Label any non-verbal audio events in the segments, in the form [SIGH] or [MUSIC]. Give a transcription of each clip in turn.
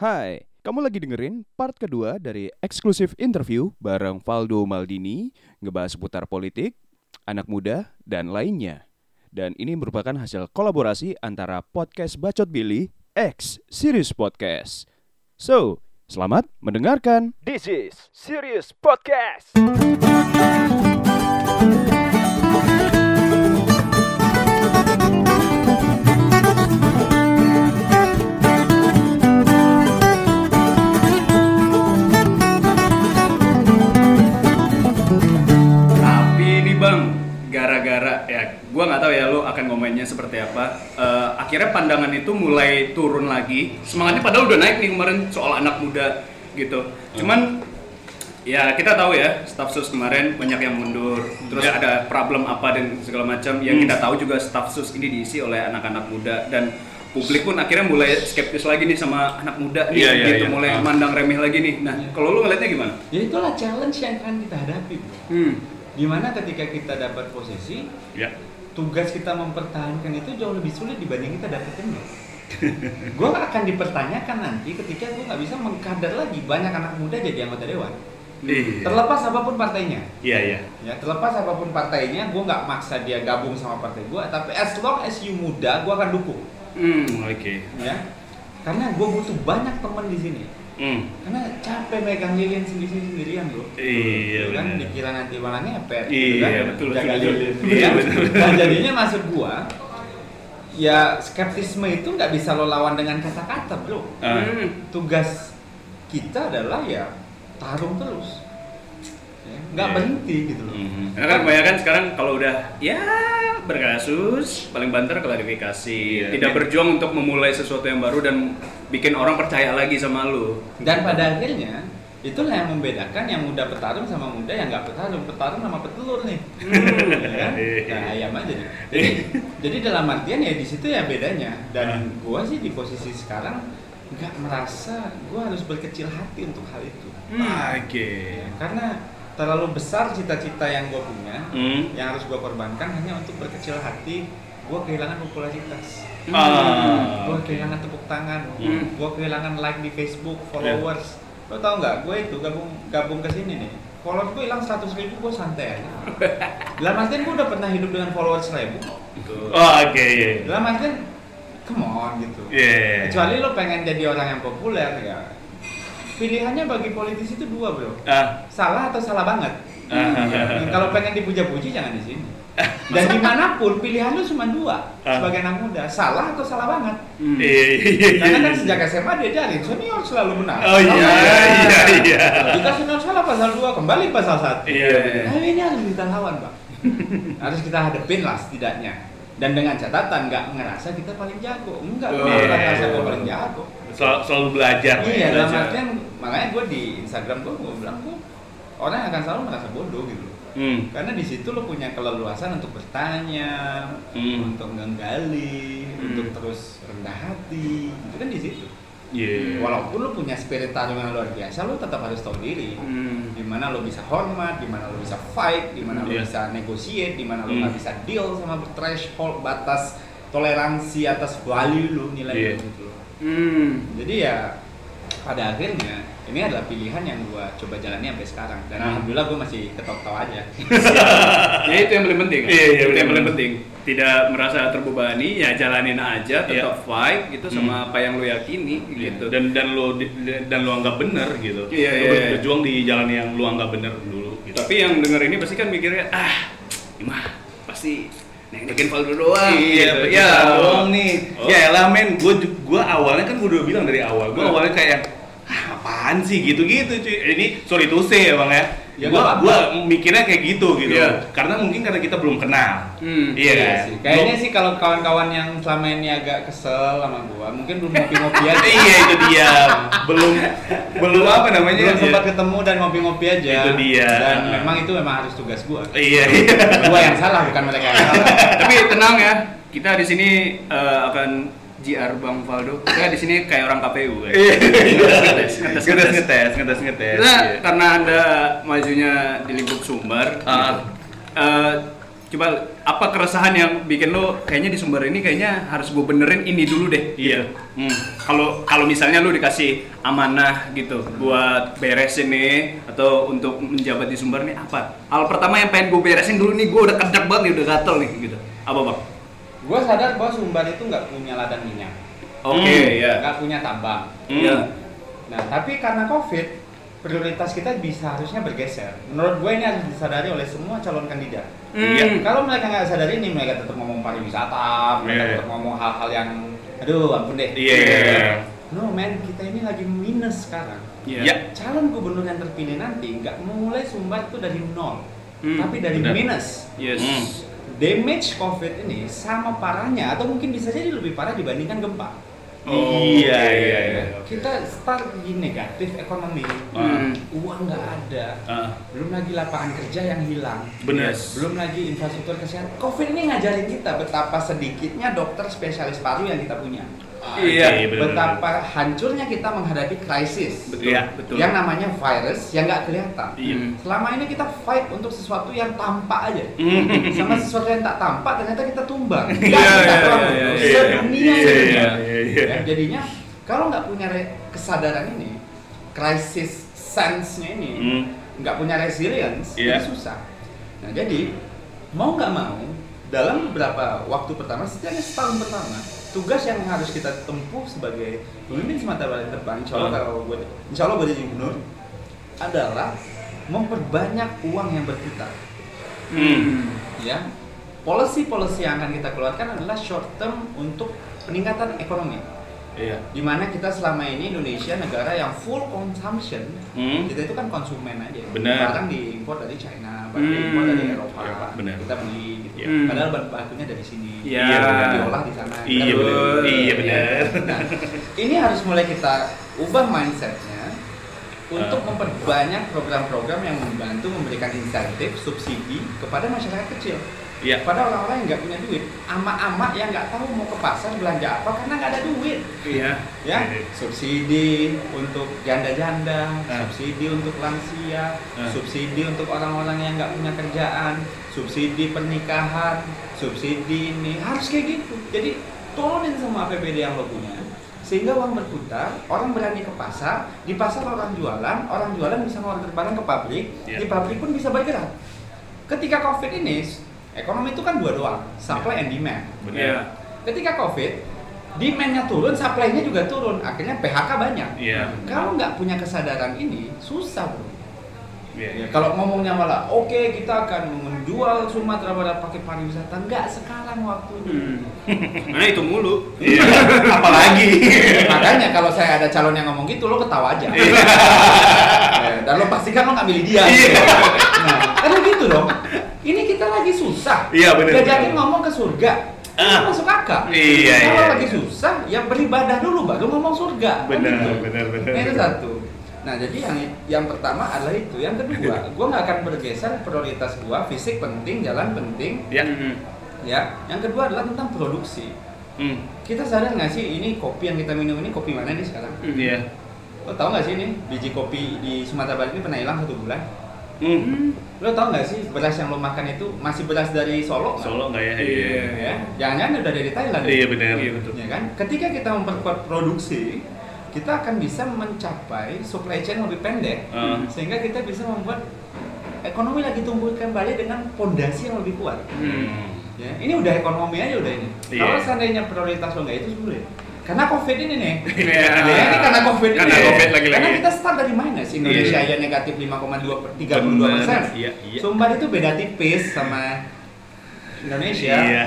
Hai, kamu lagi dengerin part kedua dari eksklusif interview bareng Valdo Maldini ngebahas seputar politik, anak muda, dan lainnya. Dan ini merupakan hasil kolaborasi antara podcast Bacot Billy X Series Podcast. So, selamat mendengarkan. This is Serious Podcast. Nggak tahu ya lo akan ngomennya seperti apa. Eh, akhirnya pandangan itu mulai turun lagi. Semangatnya padahal udah naik nih kemarin soal anak muda gitu. Cuman ya kita tahu ya, staff sus kemarin banyak yang mundur. Terus ada problem apa dan segala macam. Yang kita tahu juga staff sus ini diisi oleh anak-anak muda dan publik pun akhirnya mulai skeptis lagi nih sama anak muda nih Iya, iya, gitu iya. mulai Ah. mandang remeh lagi nih. Nah, kalau lu ngeliatnya gimana? Ya itulah challenge yang akan kita hadapi, bro. Hmm. Di mana ketika kita dapat posisi, Ya. Tugas kita mempertahankan itu jauh lebih sulit dibanding kita dapetinnya. [LAUGHS] gue akan dipertanyakan nanti ketika gue nggak bisa mengkader lagi banyak anak muda jadi anggota dewan. Iya. Terlepas apa pun partainya, Iya, iya. ya terlepas apa pun partainya, gue nggak maksa dia gabung sama partai gue, tapi as long as you muda, gue akan dukung, Hmm. Oke. ya. Karena gue butuh banyak teman di sini. Hmm. Karena capek megang lilin sendiri sendirian bro. Iya, kan dikira nanti malah ngepet Iya, gitu kan, betul, jaga lilin Iya, Ya. betul. [LAUGHS] nah jadinya maksud gua ya skeptisme itu nggak bisa lo lawan dengan kata-kata bro Ah. Hmm. tugas kita adalah ya tarung terus nggak Iya. berhenti gitu loh Mhm. Karena kan kebanyakan sekarang kalau udah ya berkasus paling banter klarifikasi, Iya. tidak berjuang untuk memulai sesuatu yang baru dan bikin orang percaya lagi sama lu. dan pada akhirnya itulah yang membedakan yang muda bertarung sama muda yang nggak bertarung bertarung sama petelur nih Ya kan? Iya. Nah, ayam aja nih. Jadi, jadi dalam artian ya di situ ya bedanya. Dan gua sih di posisi sekarang nggak merasa gua harus berkecil hati untuk hal itu. Oke. Karena terlalu besar cita-cita yang gua punya, Hmm. yang harus gua korbankan hanya untuk berkecil hati. Gua kehilangan popularitas. Ah. Gua kehilangan tepuk tangan. Hmm. Gua kehilangan like di Facebook, followers. Lo tau nggak? Gue itu gabung gabung ke sini nih. Followers gue hilang 100 ribu, gue santai aja. Dalam artian gue udah pernah hidup dengan followers seribu. Gitu. Oh, oke. iya. Dalam artian, come on gitu. Iya. Kecuali lo pengen jadi orang yang populer ya. Pilihannya bagi politisi itu dua bro. Ah. Salah atau salah banget. Ah. Dan kalau pengen dipuja-puji jangan di sini. [LAUGHS] Dan di mana pun pilihan lu cuma dua Ah. sebagai anak muda, salah atau salah banget. Hmm. Iya, iya, iya. Karena kan sejak SMA dia diajarin senior selalu benar. Oh iya, iya, iya. Kita senior salah pasal 2, kembali pasal 1. Iya, benar. Nah, ini harus kita lawan, Pak. [LAUGHS] harus kita hadepin lah setidaknya. Dan dengan catatan nggak ngerasa kita paling jago. Enggak, Oh, iya. ngerasa gue paling jago. Selalu, selalu belajar. Iya, dalam belajar. artian makanya gue di Instagram gue gue bilang gue orang akan selalu merasa bodoh gitu. Hmm. Karena di situ lo punya keleluasan untuk bertanya, Hmm. untuk menggali, Hmm. untuk terus rendah hati. Itu kan di situ. Iya. Walaupun lo punya spirit tarung yang luar biasa, lo tetap harus tahu diri. Hmm. Di mana lo bisa hormat, di mana lo bisa fight, di mana lo Iya. bisa negotiate, di mana lo Hmm. nggak bisa deal sama threshold batas toleransi atas value lo nilai lo gitu. Hmm. Jadi ya pada akhirnya ini adalah pilihan yang gua coba jalani sampai sekarang dan Hmm. alhamdulillah gua masih ketawa-ketawa aja. [LAUGHS] Ya itu yang paling penting. Iya, iya, itu yang paling penting. Tidak merasa terbebani, ya jalanin aja, tetap Iya. fight gitu sama Hmm. apa yang lu yakini gitu. Dan dan lo dan lo anggap bener gitu. Iya, Lo iya, iya. Berjuang di jalan yang lo anggap bener dulu gitu. Tapi yang denger ini pasti kan mikirnya ah, mah pasti Valdo doang. Iya, gitu. ya doang nih. Oh. Ya elah men, gue gua awalnya kan gue udah bilang dari awal, gue awalnya kayak apaan sih gitu-gitu cuy. Ini sorry to say ya bang ya. Ya, apa-apa. gua mikirnya kayak gitu gitu. Iya. Karena mungkin karena kita belum kenal. Hmm. Iya kan? sih. Kayaknya sih kalau kawan-kawan yang selama ini agak kesel sama gua, mungkin belum ngopi-ngopi aja. [LAUGHS] iya itu dia. belum belum apa namanya? Belum Iya. sempat ketemu dan ngopi-ngopi aja. Itu dia. Dan memang itu memang harus tugas gua. Iya, iya. gua yang salah bukan mereka yang salah. [LAUGHS] Tapi tenang ya, kita di sini eh, akan JR Bang Valdo. Kita di sini kayak orang KPU kan. Iya. Ngetes, ngetes, Ngetes ngetes. ngetes ngetes. Nah, iya. karena Anda majunya di lingkup Sumbar, Ah. gitu. Eh, Coba apa keresahan yang bikin lo kayaknya di sumber ini kayaknya harus gue benerin ini dulu deh. Iya. gitu. Hmm. Kalau kalau misalnya lo dikasih amanah gitu buat beresin nih atau untuk menjabat di sumber nih apa? Hal pertama yang pengen gue beresin dulu nih gue udah kedap banget nih udah gatel nih gitu. Apa bang? Gue sadar bahwa Sumbar itu nggak punya ladang minyak, Oke Hmm. ya. nggak punya tambang. Hmm. Ya. Nah, tapi karena COVID, prioritas kita bisa harusnya bergeser. Menurut gue ini harus disadari oleh semua calon kandidat. Hmm. Kalau mereka nggak sadari ini, mereka tetap ngomong pariwisata, mereka Iya. tetap ngomong hal-hal yang, aduh ampun deh. Iya, iya, iya. No man, kita ini lagi minus sekarang. Iya. Ya. Calon gubernur yang terpilih nanti nggak memulai Sumbar itu dari nol, Hmm, tapi dari benar. minus. Yes. Hmm. Damage COVID ini sama parahnya, atau mungkin bisa jadi lebih parah dibandingkan gempa. Iya, iya, iya. Kita start di negatif ekonomi, Hmm. uang nggak ada, Ah, belum lagi lapangan kerja yang hilang, benar. belum lagi infrastruktur kesehatan. Covid ini ngajarin kita betapa sedikitnya dokter spesialis paru yang kita punya, Iya. benar, betapa hancurnya kita menghadapi krisis Betul. Iya. Betul. yang namanya virus yang nggak kelihatan. Iya. Hmm. Selama ini kita fight untuk sesuatu yang tampak aja, Hmm. sama sesuatu yang tak tampak ternyata kita tumbang. Iya, iya, doang, iya, iya. Iya, iya, iya, iya. Ya, jadinya kalau nggak punya kesadaran ini, krisis sense-nya ini, Hmm. nggak punya resilience, Iya. itu susah. Nah jadi mau nggak mau dalam beberapa waktu pertama, setidaknya setahun pertama, tugas yang harus kita tempuh sebagai pemimpin Sumatera Barat depan, insya Allah kalau gue, insya Allah gue jadi gubernur, adalah memperbanyak uang yang berputar. Hmm. Ya, policy-policy yang akan kita keluarkan adalah short term untuk peningkatan ekonomi. Iya. Di mana kita selama ini Indonesia negara yang full consumption, Hmm. kita itu kan konsumen aja. Benar. Barang diimpor dari China, barang Hmm. diimpor dari Eropa, Eropa, benar. kita beli gitu. Iya. Hmm. Padahal bahan bakunya dari sini. Iya. Iya. Diolah di sana. Iya, benar. Iya, benar. Nah, ini harus mulai kita ubah mindsetnya untuk Ah. memperbanyak program-program yang membantu memberikan insentif, subsidi kepada masyarakat kecil. Iya. Pada orang-orang yang nggak punya duit, ama-ama yang nggak tahu mau ke pasar belanja apa karena nggak ada duit Iya. ya Iya. subsidi untuk janda-janda, Ah. subsidi untuk lansia, Ah. subsidi untuk orang-orang yang nggak punya kerjaan, subsidi pernikahan, subsidi ini harus kayak gitu. Jadi turunin semua APBD yang lo punya sehingga uang berputar, orang berani ke pasar, di pasar orang jualan, orang jualan bisa ngorder barang ke pabrik, Iya. di pabrik pun bisa bergerak. Ketika COVID ini, ekonomi itu kan dua doang, supply and demand. Benar. Iya. Ketika COVID, demand-nya turun, supply-nya juga turun. Akhirnya PHK banyak. Iya. Kalau nggak punya kesadaran ini, susah bro. Iya. Ya, kalau ngomongnya malah, oke kita akan menjual Sumatera Barat pakai pariwisata, nggak sekarang waktunya. Hmm. [LAUGHS] Nah itu mulu. Iya. [LAUGHS] Apalagi. Makanya kalau saya ada calon yang ngomong gitu, lo ketawa aja. Iya. Ya, [LAUGHS] Dan lo pastikan lo nggak milih dia. Iya. Nah, karena gitu dong. Ini kita lagi susah. Iya, benar, Diajakin ngomong ke surga. Ah. Masuk akal. Iya, Kalau iya. lagi susah, ya beribadah dulu baru ngomong surga. Kan Benar, gitu. benar, benar. Nah, itu satu. Nah, jadi yang yang pertama adalah itu. Yang kedua, [LAUGHS] gua nggak akan bergeser prioritas gua fisik penting, jalan penting. Ya. Ya. Yang kedua adalah tentang produksi. Hmm. Kita sadar nggak sih ini kopi yang kita minum ini kopi mana nih sekarang? Iya. Lo tau nggak sih ini biji kopi di Sumatera Barat ini pernah hilang satu bulan? Hmm. Lo tau nggak sih beras yang lo makan itu masih beras dari Solo? nggak? Solo nggak ya? Iya. Ya, jangan-jangan udah dari Thailand. Iya benar. Iya, betul. Ya kan? Ketika kita memperkuat produksi, kita akan bisa mencapai supply chain lebih pendek, Ah. sehingga kita bisa membuat ekonomi lagi tumbuh kembali dengan pondasi yang lebih kuat. Hmm. Ya, ini udah ekonomi aja udah ini. Iya. Kalau seandainya prioritas lo nggak itu sulit. Karena COVID ini nih. [LAUGHS] Iya. Ya, ini karena COVID Karena ini. COVID lagi-lagi. Karena kita start dari minus. Indonesia Iya. aja negatif 5,2 per 32 persen. Iya, iya. Sumbar itu beda tipis sama Indonesia. Iya.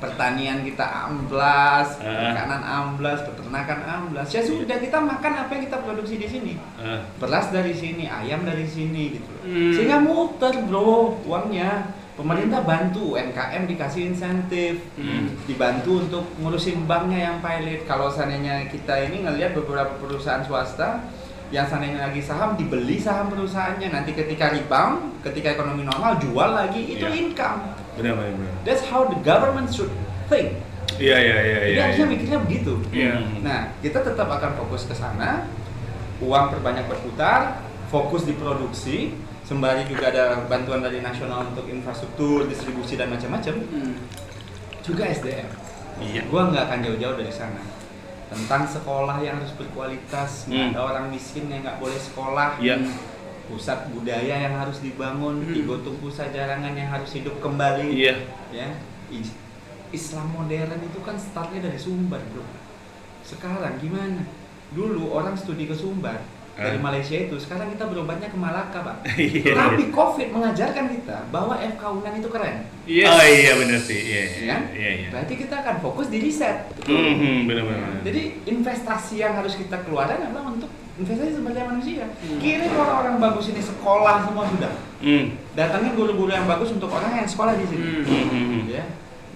Pertanian kita amblas, makanan amblas, peternakan amblas. Ya sudah kita makan apa yang kita produksi di sini. Ah. Beras dari sini, ayam dari sini gitu. Hmm. Sehingga muter, Bro, uangnya. Pemerintah bantu UMKM dikasih insentif, Hmm. dibantu untuk ngurusin banknya yang pilot. Kalau seandainya kita ini ngelihat beberapa perusahaan swasta yang seandainya lagi saham dibeli saham perusahaannya nanti ketika rebound, ketika ekonomi normal jual lagi itu Iya. income. Benar benar. benar. That's how the government should think. Iya iya iya Jadi iya. harusnya iya. mikirnya begitu. Iya. Nah, kita tetap akan fokus ke sana. Uang perbanyak berputar, fokus di produksi sembari juga ada bantuan dari nasional untuk infrastruktur, distribusi dan macam-macam, Hmm. juga SDM. Iya. Gua nggak akan jauh-jauh dari sana. Tentang sekolah yang harus berkualitas, nggak Hmm. ada orang miskin yang nggak boleh sekolah. Iya. Pusat budaya yang harus dibangun, Hmm. Tigo Tumpu Sajarangan yang harus hidup kembali. Iya. Ya, Islam modern itu kan startnya dari Sumbar, bro. Sekarang gimana? Dulu orang studi ke Sumbar dari Ah. Malaysia itu, sekarang kita berobatnya ke Malaka, pak. [LAUGHS] Iya. Tapi COVID mengajarkan kita bahwa FK Unan itu keren. Yes. Oh iya benar sih. Iya. Ya Iya. kan? Iya. iya. Berarti kita akan fokus di riset. Hmm, benar-benar. Jadi investasi yang harus kita keluarkan adalah untuk investasi sumber daya manusia. Hmm. Kirim orang-orang bagus ini sekolah semua sudah. Hmm. Datangin guru-guru yang bagus untuk orang yang sekolah di sini. Hmm. Hmm, hmm, hmm. Ya.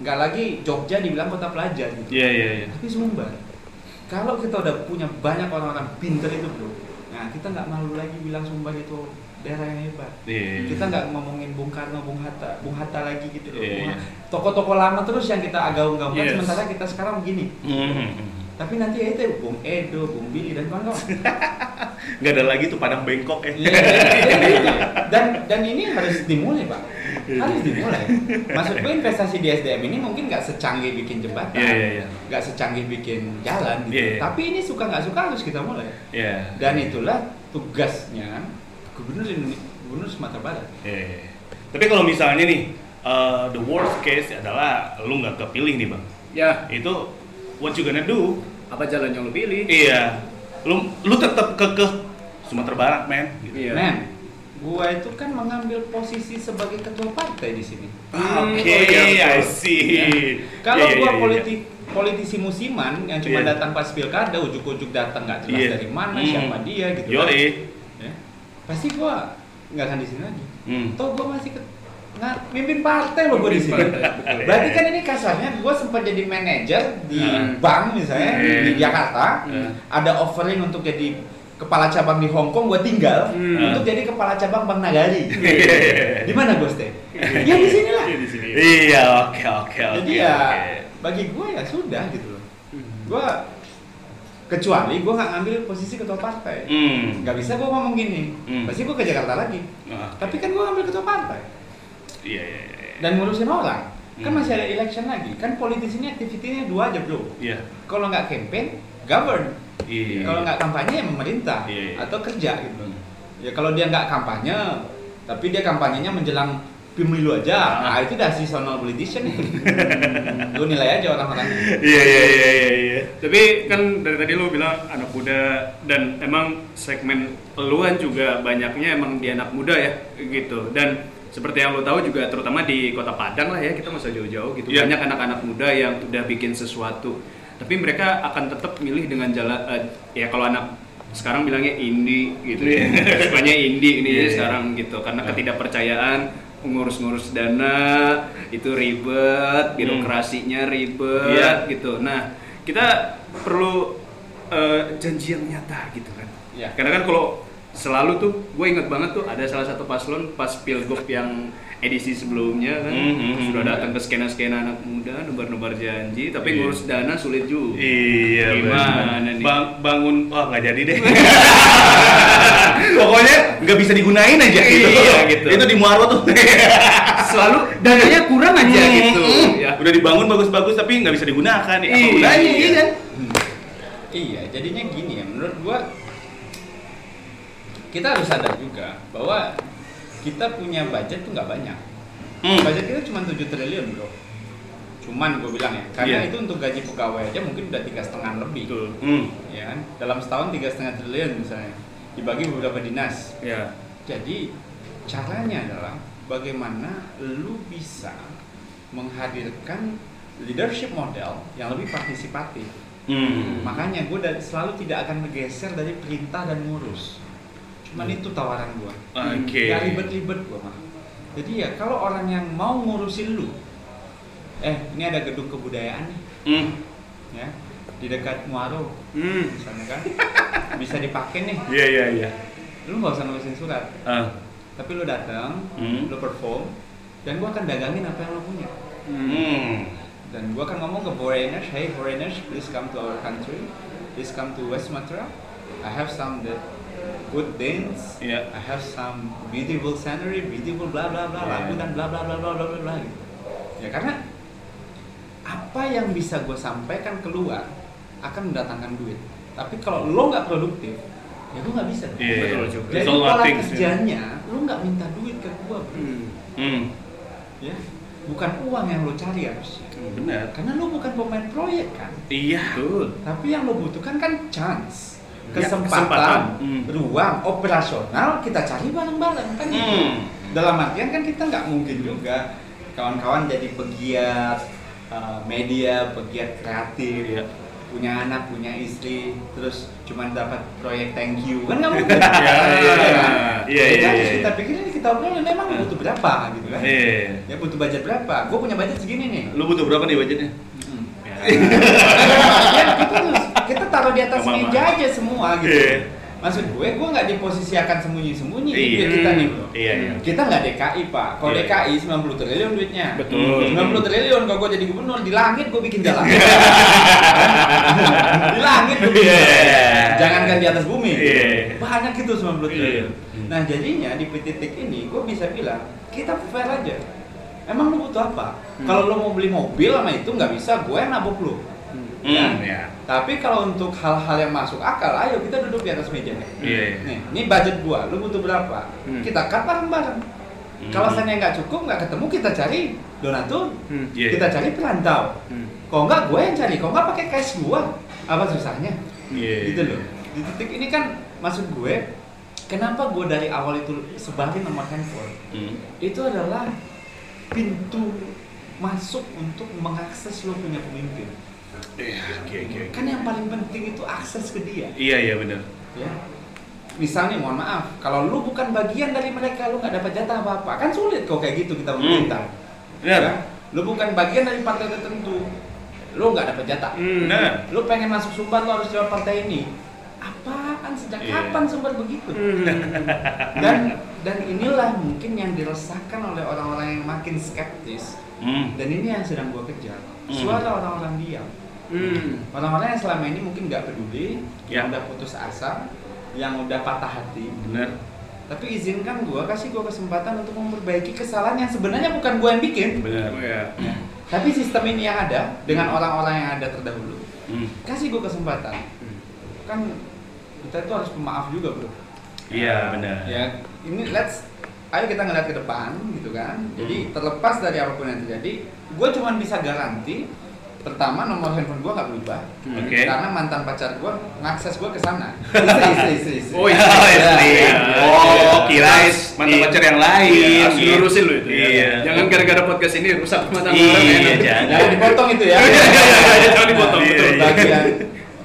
Nggak lagi Jogja dibilang kota pelajar gitu. Iya, iya, iya. Tapi Sumbar. Kalau kita udah punya banyak orang-orang pinter itu bro, nah kita nggak malu lagi bilang Sumbar itu daerah yang hebat. Iya. Kita nggak ngomongin Bung Karno, Bung Hatta, Bung Hatta lagi gitu loh. Iya, iya. Toko-toko lama terus yang kita agaung-gaungkan, Yes. sementara kita sekarang begini. Hmm. Tapi nanti ya itu Bung Edo, Bung Billy dan kawan-kawan. [LAUGHS] Nggak ada lagi tuh Padang Bengkok ya. Iya, dan dan ini harus dimulai pak, harus dimulai. Maksud gue investasi di SDM ini mungkin nggak secanggih bikin jembatan, Iya, iya, iya. nggak secanggih bikin jalan gitu. Iya, iya. Tapi ini suka nggak suka harus kita mulai. Iya. Dan itulah tugasnya gubernur gubernur Sumatera Barat. Iya. Tapi kalau misalnya nih, uh, the worst case adalah lu nggak kepilih nih bang. Ya, Itu what you gonna do? apa jalan yang lo pilih? Iya. Lu lu tetap kekeh Sumatera Barat, men. Gitu. Iya. Men, gua itu kan mengambil posisi sebagai ketua partai di sini. Hmm, Oke, oh iya, I see. Kalau Iya, gua iya, iya. politik politisi musiman yang cuma Iya. datang pas pilkada, ujuk-ujuk datang nggak jelas Iya. dari mana, Hmm. siapa dia gitu. Kan. Ya. Pasti gua nggak akan di sini lagi. Hmm. Toh gua masih ke nggak mimpin partai loh gua di sini. [LAUGHS] Berarti kan ini kasarnya gua sempat jadi manajer di Hmm. bank misalnya Hmm. di Jakarta, Hmm. ada offering untuk jadi kepala cabang di Hong Kong, gua tinggal Hmm. untuk jadi kepala cabang Bank [LAUGHS] Nagari. Iya. di mana gua stay? ya di sini lah. Iya, di sini. Iya, oke, oke, oke. Jadi ya bagi gue ya sudah gitu loh. Hmm. Gue kecuali gue nggak ngambil posisi ketua partai. Hmm. Nggak bisa gue ngomong gini. Hmm. Pasti gue ke Jakarta lagi. Ah, Tapi kan gue ngambil ketua partai Iya, iya, iya. dan ngurusin orang. Kan Hmm. masih ada election lagi. Kan politisi ini aktivitinya dua aja bro. Iya. Kalau nggak campaign, govern. Iya. Kalau nggak kampanye ya memerintah Iya, iya. atau kerja gitu. Hmm. Ya kalau dia nggak kampanye, tapi dia kampanyenya menjelang pemilu aja, nah itu udah seasonal politician itu. [LAUGHS] Lu nilai aja orang-orang. Iya, iya, iya, iya, iya. Tapi kan dari tadi lu bilang anak muda dan emang segmen peluan juga banyaknya emang di anak muda ya gitu. Dan seperti yang lo tahu juga terutama di Kota Padang lah ya kita masa jauh-jauh gitu Iya. banyak anak-anak muda yang udah bikin sesuatu. Tapi mereka akan tetap milih dengan jalan eh, ya kalau anak sekarang bilangnya indie gitu [LAUGHS] ya. Sukanya indie ini Iya, iya. sekarang gitu karena Ah. ketidakpercayaan ngurus-ngurus dana itu ribet, birokrasinya ribet Iya. gitu. Nah, kita perlu eh, janji yang nyata gitu kan. Iya. Karena kan kalau selalu tuh, gue inget banget tuh ada salah satu paslon pas pilgub yang edisi sebelumnya kan Hmm, hmm, sudah datang ke skena-skena anak muda, nebar-nebar janji, tapi Iya. ngurus dana sulit juga. Iya, Gimana nih? Bang, bangun, oh nggak jadi deh. [LAUGHS] Pokoknya nggak bisa digunain aja gitu. Iya, gitu. Itu di Muaro tuh. Selalu dananya kurang aja Hmm, gitu. hmm. Ya. Udah dibangun bagus-bagus tapi nggak bisa digunakan. Ya, Iya. gunanya, iya kan? Iya, jadinya gini ya. Menurut gua kita harus sadar juga bahwa kita punya budget tuh nggak banyak. Hmm. Budget kita cuma 7 triliun bro. Cuman gue bilang ya, karena Iya. itu untuk gaji pegawai aja mungkin udah tiga setengah lebih. Betul. Hmm. Ya kan? Dalam setahun tiga setengah triliun misalnya dibagi beberapa dinas. Ya. Jadi caranya adalah bagaimana lu bisa menghadirkan leadership model yang lebih partisipatif. Hmm. Makanya gue selalu tidak akan bergeser dari perintah dan ngurus. Cuman itu tawaran gue. Oke. Gak ribet-ribet gue mah. Jadi ya kalau orang yang mau ngurusin lu, eh ini ada gedung kebudayaan nih, Hmm. ya di dekat Muaro, Hmm. misalnya kan, bisa dipakai nih. Iya, iya, iya. Lu nggak usah nulisin surat, Ah. tapi lu datang, Hmm. lu perform, dan gua akan dagangin apa yang lu punya. Hmm. Dan gua akan ngomong ke foreigners, hey foreigners, please come to our country, please come to West Sumatra. I have some that good dance, Iya. I have some beautiful scenery, beautiful bla bla bla, Iya. lagu dan bla bla bla bla bla bla bla gitu. Ya karena apa yang bisa gue sampaikan keluar akan mendatangkan duit. Tapi kalau lo nggak produktif, ya lo nggak bisa. Iya, Betul juga. Jadi pola ya. kerjanya, lo nggak minta duit ke gue, bro. Hmm. Hmm, ya. Bukan uang yang lo cari harusnya. benar. Karena lo bukan pemain proyek kan. Iya. Betul. Tapi yang lo butuhkan kan chance, kesempatan, kesempatan. Hmm. ruang operasional kita cari bareng-bareng kan gitu. Hmm. Dalam artian kan kita nggak mungkin juga kawan-kawan jadi pegiat uh, media, pegiat kreatif, Iya. punya anak, punya istri, terus cuman dapat proyek thank you kan nggak mungkin. [LAUGHS] Iya, iya, kan? iya. Iya, Jadi iya, harus iya. kita pikirin kita obrolin memang butuh berapa gitu kan? Iya. Ya butuh budget berapa? Gue punya budget segini nih. Lu butuh berapa nih budgetnya? Ya, [LAUGHS] [LAUGHS] kita taruh di atas meja aja semua gitu. Iya. Maksud gue, gue nggak akan sembunyi-sembunyi Iya. duit kita nih bro. Iya, iya. Kita nggak DKI pak. Kalau Iya. DKI 90 triliun duitnya. Betul. 90 triliun kalau gue jadi gubernur di langit gue bikin jalan. di langit gue bikin Iya. jalan. Jangankan di atas bumi. Iya. Banyak itu 90 triliun. Iya. Nah jadinya di titik ini gue bisa bilang kita fair aja. Emang lu butuh apa? Hmm. Kalau lu mau beli mobil sama itu nggak bisa, gue yang nabok lu. Hmm, ya. Tapi kalau untuk hal-hal yang masuk akal, ayo kita duduk di atas meja nih. Iya, iya. Nih, ini budget gua, lu butuh berapa? Hmm. Kita cut bareng-bareng. Hmm. Kalau seandainya nggak cukup, nggak ketemu, kita cari donatur, Hmm. Iya. kita cari perantau. Hmm. Kalau nggak, gue yang cari. Kalau nggak pakai cash gua, apa susahnya? Iya. Gitu loh. Di titik ini kan, maksud gue, kenapa gue dari awal itu sebarin nomor handphone? Hmm. Itu adalah pintu masuk untuk mengakses lo punya pemimpin. Iya, oke, oke, oke. Kan yang paling penting itu akses ke dia. Iya, iya benar. ya misalnya mohon maaf kalau lu bukan bagian dari mereka lu nggak dapat jatah apa apa kan sulit kok kayak gitu kita memerintah Benar. ya lu bukan bagian dari partai tertentu lu nggak dapat jatah Hmm. Benar. lu pengen masuk sumbar lu harus lewat partai ini apaan sejak Iya. kapan sumbar begitu Hmm. [LAUGHS] dan dan inilah mungkin yang dirasakan oleh orang-orang yang makin skeptis Hmm. dan ini yang sedang gua kejar Hmm. suara orang-orang diam Hmm. orang-orang yang selama ini mungkin nggak peduli Ya. yang udah putus asa yang udah patah hati Benar. tapi izinkan gua kasih gua kesempatan untuk memperbaiki kesalahan yang sebenarnya bukan gua yang bikin Benar. Oh ya. tapi sistem ini yang ada dengan orang-orang yang ada terdahulu Hmm. kasih gua kesempatan Hmm. kan kita itu harus pemaaf juga bro Iya, benar. ya ini let's ayo kita ngeliat ke depan gitu kan jadi terlepas dari apa pun yang terjadi gue cuma bisa garanti pertama nomor handphone gue nggak berubah Oke. karena mantan pacar gue ngakses gue ke sana [LAUGHS] istri istri istri, istri. Oh, iya. Oh, istri. Ya, Oh, kirain mantan pacar yang lain. Harus lurusin lo itu ya. Jangan gara-gara podcast ini rusak Iya, orang jangan. jangan dipotong itu ya [LAUGHS] Jangan dipotong, betul. bagian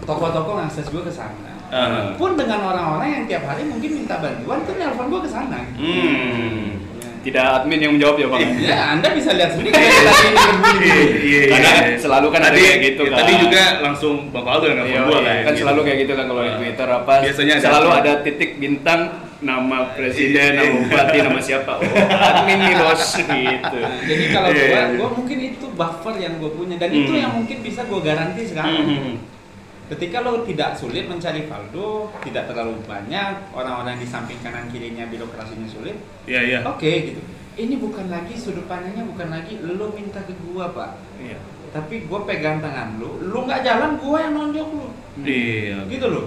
toko-toko ngakses gue ke sana Ah. pun dengan orang-orang yang tiap hari mungkin minta bantuan tuh nelpon gue ke sana gitu. Hmm. Tidak admin yang menjawab ya, Bang. Ya, Anda bisa lihat sendiri kayak tadi ini berbunyi. Iya, iya, Karena iya. selalu kan ada tadi, kayak gitu ya, kan. Tadi juga langsung Bang Faldo yang Iya, nelfon gua iya. kan. kan gitu. selalu kayak gitu kan kalau di. Twitter apa Biasanya ada selalu apa? ada titik bintang nama presiden, Iya. nama bupati, nama siapa. Oh, admin nih bos gitu. Jadi kalau Iya, gua, iya. gua mungkin itu buffer yang gua punya dan itu Hmm. yang mungkin bisa gua garanti sekarang. hmm, hmm. Ketika lo tidak sulit mencari Valdo, tidak terlalu banyak orang-orang di samping kanan kirinya birokrasinya sulit, Iya, iya. oke gitu. Ini bukan lagi sudut pandangnya bukan lagi lo minta ke gua pak, Iya. tapi gua pegang tangan lo, lo nggak jalan gua yang nonjok lo, Iya. gitu loh.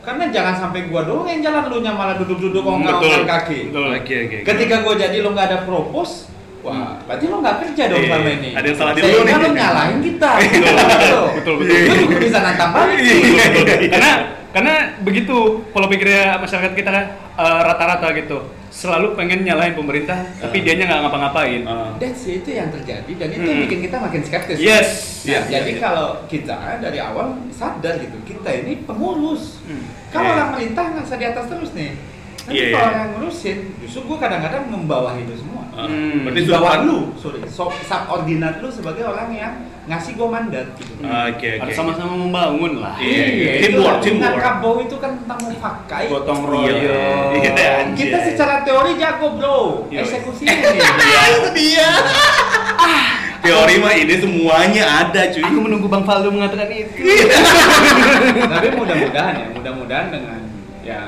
Karena jangan sampai gua doang yang jalan lu nya malah duduk-duduk ongkang kaki. Betul. Oke, oke. oke. Ketika gue jadi lo nggak ada propose, wah, berarti lo nggak kerja dong Iya, selama ini. ada yang salah di Sehingga nih. lo nyalahin kita. [LAUGHS] Betul, betul, betul, betul. Gue juga bisa nantang balik. Iya. [LAUGHS] karena karena begitu pola pikirnya masyarakat kita kan eh, rata-rata gitu selalu pengen nyalahin pemerintah tapi Ah. dianya nggak ngapa-ngapain Ah. That's itu yang terjadi dan itu Hmm. yang bikin kita makin skeptis. yes Nah, Iya, jadi iya. kalau kita dari awal sadar gitu, kita ini pengurus. Hmm. Kalau Iya. orang merintah nggak di atas terus nih. Nanti Iya, kalau iya. yang ngurusin, justru gue kadang-kadang membawahi itu semua. Ah, Hmm. Berarti di bawah lu, sorry, so, subordinat lu sebagai orang yang ngasih gue mandat gitu. Ah, Oke, oke. harus sama-sama membangun lah Iya, iya. itu Teamwork, teamwork. Itu kan tentang mufakai. gotong Iya, royong iya, anjay. Kita secara teori jago bro, Iya. eksekusinya [LAUGHS] nih. Iya, [LAUGHS] itu dia. Teori mah ini semuanya ada, cuy. aku menunggu bang Faldo mengatakan itu Tapi mudah-mudahan ya, mudah-mudahan dengan ya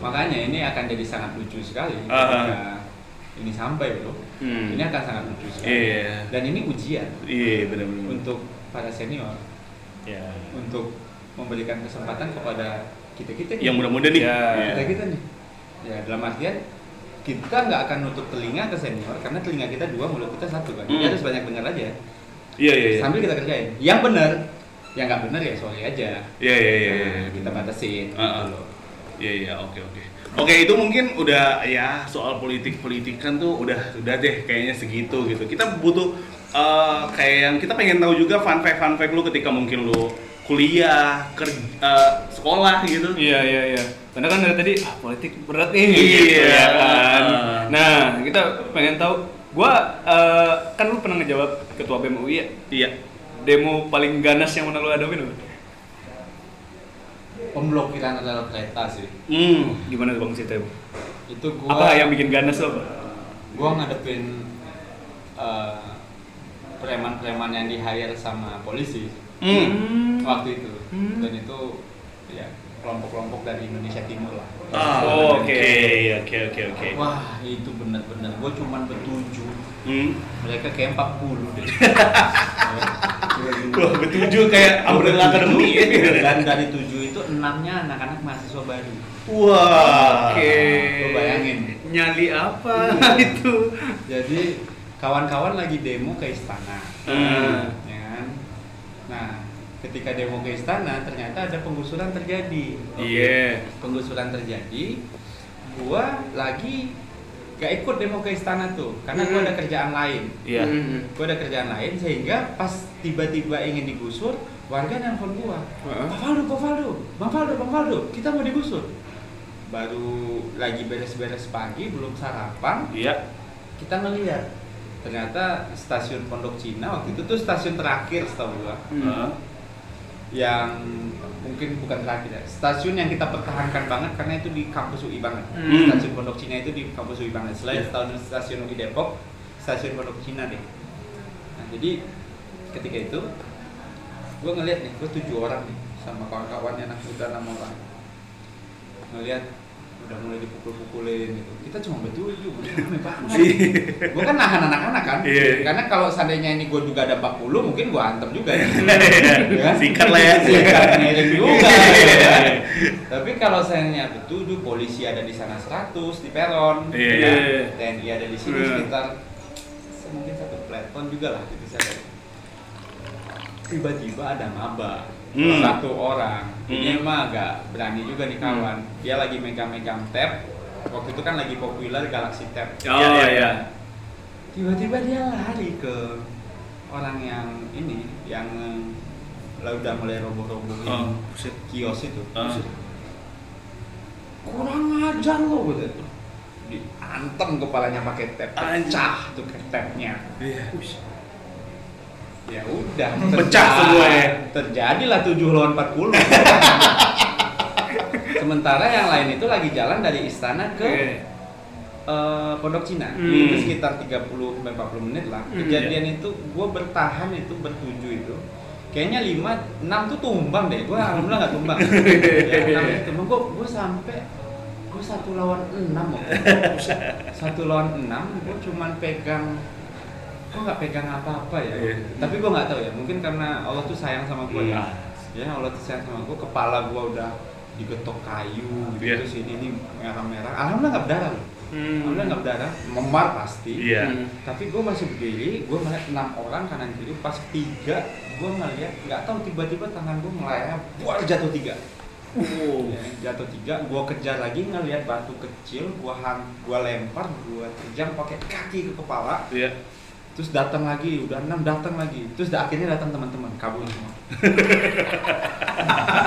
makanya ini akan jadi sangat lucu sekali Ah. ketika ini sampai bro Hmm. ini akan sangat lucu sekali Iya. dan ini ujian Iya benar-benar. untuk para senior Ya. untuk memberikan kesempatan kepada kita kita Yang muda-muda nih. Ya. Iya. kita kita nih ya dalam artian kita nggak akan nutup telinga ke senior karena telinga kita dua mulut kita satu kan jadi Hmm. harus banyak dengar aja Iya iya iya. sambil kita kerjain yang benar yang nggak benar ya sorry aja Iya iya iya. iya. Nah, kita batasin Ah, ah. gitu loh. Iya iya oke oke. Oke itu mungkin udah ya soal politik politikan tuh udah udah deh kayaknya segitu gitu. Kita butuh eh, kayak yang kita pengen tahu juga fun fact fun fact lu ketika mungkin lu kuliah kerja sekolah gitu. Iya iya iya. Karena kan dari tadi ah, politik berat nih. Iya. gitu ya kan. Nah kita pengen tahu. Gua eh, kan lu pernah ngejawab ketua BEM UI ya. Iya. Demo paling ganas yang pernah lu hadapin apa? Pemblokiran adalah kereta sih Hmm. Gimana tuh bang ceritanya? Itu gua Apa yang bikin ganas tuh apa? gua ngadepin eh, preman-preman yang di hire sama polisi Hmm. waktu itu Hmm. dan itu ya kelompok-kelompok dari Indonesia Timur lah Ah, Oh, oke oke. oke oke oke. wah itu benar-benar gua cuman bertujuh Hmm. mereka kayak 40 deh [LAUGHS] Wah, betujuh kayak Umbrella Academy ya. dan dari tujuh itu enamnya anak-anak mahasiswa baru Wah. Oke. Lu bayangin. Nyali apa [LAUGHS] itu? jadi kawan-kawan lagi demo ke istana Hmm. ya kan? nah ketika demo ke istana ternyata ada penggusuran terjadi Iya. penggusuran terjadi gua lagi gak ikut demo ke istana tuh karena gua Hmm. ada kerjaan lain Iya. Hmm. gua ada kerjaan lain sehingga pas tiba-tiba ingin digusur warga nelfon gua Heeh. Pak Faldo, Pak Faldo, Bang Faldo, Bang Faldo, kita mau digusur baru lagi beres-beres pagi belum sarapan Iya. kita ngeliat ternyata stasiun Pondok Cina waktu itu tuh stasiun terakhir setahu gua Hmm. Heeh. Yang mungkin bukan terakhir ya. Stasiun yang kita pertahankan banget karena itu di kampus UI banget. Hmm. stasiun Pondok Cina itu di kampus UI banget. Selain Iya. stasiun stasiun UI Depok stasiun Pondok Cina deh. Nah jadi ketika itu gue ngeliat nih gue tujuh orang nih sama kawan-kawannya anak muda enam orang. Ngeliat udah mulai dipukul-pukulin gitu kita cuma bertujuh udah rame banget [LAUGHS] gue kan nahan anak-anak kan Iya. karena kalau seandainya ini gue juga ada 40 mungkin gue antem juga ya. [LAUGHS] Ya kan? Sikat lah ya. Sikat miring juga Iya. gitu tapi kalau seandainya bertujuh polisi ada di sana 100 di peron Iya. ya kan? TNI ada di sini Iya. sekitar mungkin satu peleton juga lah gitu saya tiba-tiba ada maba. Hmm. satu orang. Ini Hmm. mah agak berani juga nih kawan. Dia lagi megang-megang tab waktu itu kan lagi populer Galaxy Tab. Oh Iya, iya. tiba-tiba dia lari ke orang yang ini yang lah udah mulai roboh-robohin Oh, buset. kios itu. Ah. kurang ajar lo gitu. Diantem kepalanya pakai tab pecah tuh ke tabnya Iya. Ya udah Pecah semua ya? terjadilah 7 lawan 40 [LAUGHS] sementara yang lain itu lagi jalan dari istana ke Oke. eh, Pondok Cina. Hmm. itu sekitar 30 sampai 40 menit lah. Hmm, kejadian itu gue bertahan itu bertujuh itu kayaknya 5 6 tuh tumbang deh. Gue alhamdulillah nggak tumbang. Ya, 6 itu tumbang. Gue gue sampai gue satu lawan 6 waktu [LAUGHS] satu lawan 6 gue cuman pegang gue nggak pegang apa-apa ya Iya. tapi gue nggak tahu ya mungkin karena Allah tuh sayang sama gue ya Hmm. ya Allah tuh sayang sama gue kepala gue udah digetok kayu gitu Iya. terus ini ini merah-merah alhamdulillah nggak berdarah loh Hmm. alhamdulillah nggak berdarah memar pasti Iya. Hmm. tapi gue masih berdiri gue melihat enam orang kanan kiri pas tiga gue ngeliat nggak tahu tiba-tiba tangan gue melayang buar jatuh tiga Oh. Ya, jatuh tiga gue kejar lagi ngeliat batu kecil gue hang gue lempar gue terjang pakai kaki ke kepala Iya. Terus datang lagi udah enam datang lagi. Terus akhirnya datang teman-teman kabur semua. [LAUGHS]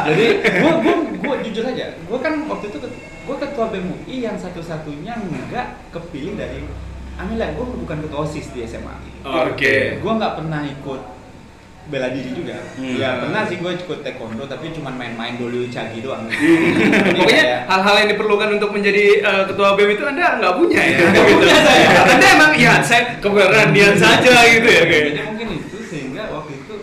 Jadi gue gue gue jujur aja gue kan waktu itu gue ketua BMUI yang satu-satunya nggak kepilih dari Amila. Gue bukan ketua osis di SMA Oke. gue nggak pernah ikut bela diri juga Hmm. ya pernah sih gue ikut taekwondo tapi cuma main-main dulu cagi doang Jadi [LAUGHS] Pokoknya hal-hal yang diperlukan untuk menjadi eh, ketua BEM itu Anda nggak punya ya? [LAUGHS] Nggak punya saya. Anda emang ya saya keberanian saja gitu ya kayak. Jadi mungkin itu sehingga waktu itu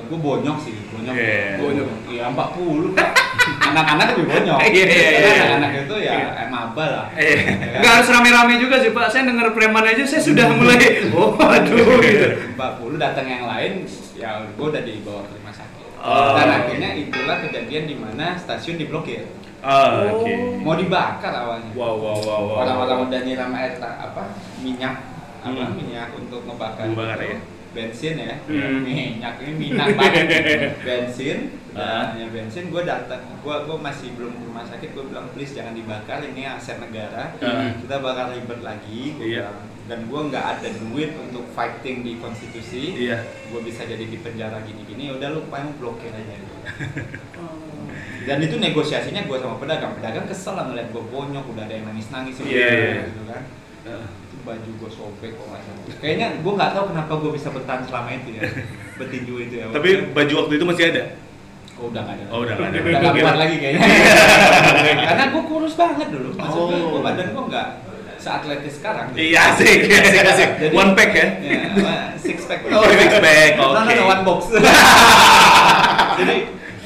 gue bonyok sih, bonyok. Iya. Bonyok. Iya 40 Pak. [LAUGHS] anak-anak lebih bonyok. [LAUGHS] Iya, iya, iya, iya. anak-anak itu ya eh, maba lah. Kan? nggak harus rame-rame juga sih Pak. Saya dengar preman aja saya sudah mulai, oh aduh [LAUGHS] gitu. 40 datang yang lain, ya gue udah dibawa ke rumah sakit. Oh. Dan akhirnya itulah kejadian di mana stasiun diblokir. Ah, oke. Mau dibakar awalnya. Wow, wow, wow, wow. Orang-orang udah nyiram air apa minyak apa Hmm. minyak untuk ngebakar. Membakar ya? Bensin ya. Hmm. Minyak ini minyak banget. [LAUGHS] bensin. Ah. Dan ya bensin gue datang, gue gue masih belum ke rumah sakit, gue bilang please jangan dibakar ini aset negara. Ah. Kita bakal ribet lagi. bilang. Dan gue nggak ada duit untuk fighting di konstitusi. Iya. Gue bisa jadi di penjara gini-gini. Udah lu paling blokir aja. [LAUGHS] Dan itu negosiasinya gue sama pedagang. Pedagang kesel lah ngeliat gue bonyok, udah ada yang nangis-nangis gitu, Iya, iya. gitu kan. Ah. Baju gue sobek kok nggak salah. Kayaknya gue nggak tahu kenapa gue bisa bertahan selama itu ya. Betinju itu ya. Tapi baju waktu itu masih ada. oh, udah nggak ada. Oh, udah nggak ada. Udah nggak Oke. kuat lagi kayaknya. [LAUGHS] Karena gue kurus banget dulu. Maksudnya Oh. gue badan gue nggak seatletis sekarang. gitu. Iya, asik, asik, asik. Jadi- One pack ya? Ya, apa, six pack. Oh, six pack, [LAUGHS] No, no, oke. no, one box. [LAUGHS] Jadi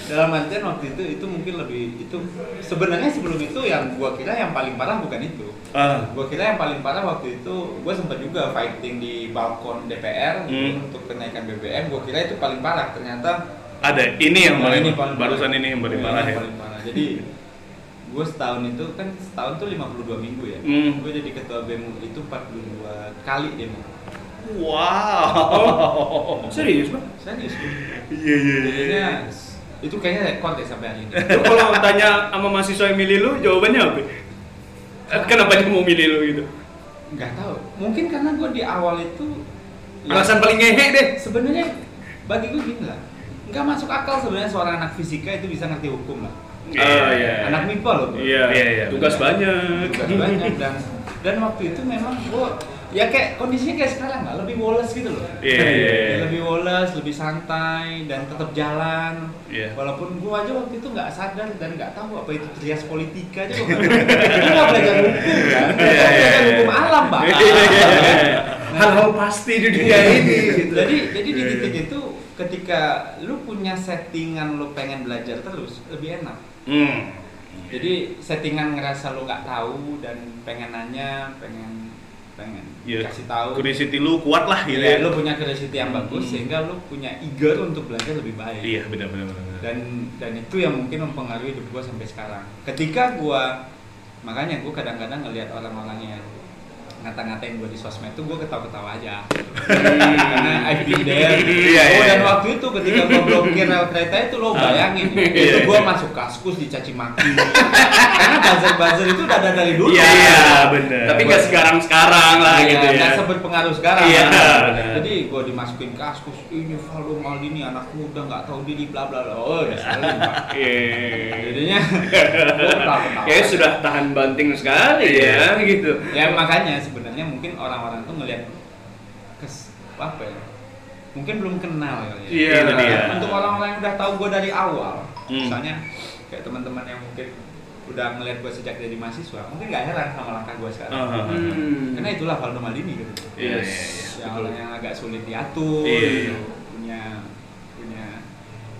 dalam artian waktu itu itu mungkin lebih itu sebenarnya sebelum itu yang gua kira yang paling parah bukan itu. Ah. Gua kira yang paling parah waktu itu gua sempat juga fighting di balkon DPR gitu, Hmm. untuk kenaikan BBM. Gua kira itu paling parah. Ternyata Ada. Ini yang Nah, paling, ini paling barusan parah. ini yang paling Iya, parah ini ya. paling parah. Jadi gue setahun itu kan setahun tuh 52 minggu ya. Hmm. Gue jadi ketua BEM itu 42 kali demo. Wow. [LAUGHS] Serius Pak? Serius. Iya, iya, iya. Itu kayaknya rekor deh sampai hari ini. [LAUGHS] Kalau tanya sama mahasiswa yang milih lu, jawabannya apa? Eh, Kenapa dia mau milih lu gitu? Nggak tahu. Mungkin karena gue di awal itu ya, Alasan paling ngehe deh. sebenarnya bagi gue gini lah. Nggak masuk akal sebenarnya seorang anak fisika itu bisa ngerti hukum lah. Ah, iya. Anak MIPA loh. Iya, Iya, iya, tugas banyak. Tugas banyak dan dan waktu itu memang gue ya kayak kondisinya kayak sekarang lah lebih woles gitu loh. Iya, iya, iya. Ya, lebih woles, lebih santai dan tetap jalan. Iya. Walaupun gue aja waktu itu nggak sadar dan nggak tahu apa itu trias politika aja gue nggak [LAUGHS] belajar hukum kan, gue iya, belajar iya. hukum alam pak. Iya, iya. Hal-hal pasti di dunia ini gitu. Jadi jadi di titik itu ketika lu punya settingan lu pengen belajar terus lebih enak. Hmm. Jadi settingan ngerasa lu nggak tahu dan pengen nanya, pengen pengen Iya. kasih tahu. Curiosity lu kuat lah gitu Iya, ya. lu punya curiosity yang bagus Hmm. sehingga lu punya eager untuk belajar lebih baik. Iya, benar benar benar. Dan dan itu yang mungkin mempengaruhi hidup gua sampai sekarang. Ketika gua makanya gua kadang-kadang ngelihat orang-orang yang ngata-ngatain gua di sosmed tuh gua ketawa-ketawa aja. Karena I've been there. Iya, oh, iya, dan iya. waktu itu ketika gua blokir rel kereta itu lo bayangin Iya, itu iya. gua masuk kaskus dicaci maki. Karena buzzer-buzzer itu udah ada dari dulu. Iya, Iya, benar. Tapi nggak sekarang-sekarang lah Iya, gitu ya. nggak seberpengaruh sekarang. Iya, benar. Jadi gue dimasukin kaskus, ini Valdo Maldini anak muda nggak tahu diri bla bla bla. Oh, udah saling pak. Iya. Jadinya [LAUGHS] gue ketawa-ketawa. Kayaknya sudah tahan banting sekali ya gitu. Ya makanya sebenarnya mungkin orang-orang tuh ngelihat kes apa ya? Mungkin belum kenal ya. Iya, itu dia. Untuk orang-orang yang udah tahu gue dari awal, Hmm. misalnya kayak teman-teman yang mungkin udah ngeliat gue sejak jadi mahasiswa, mungkin nggak heran sama langkah gue sekarang. Ah, ah, ah. Hmm. Karena itulah Valdo Maldini gitu. Iya, Yes. yang yang agak sulit diatur gitu. punya punya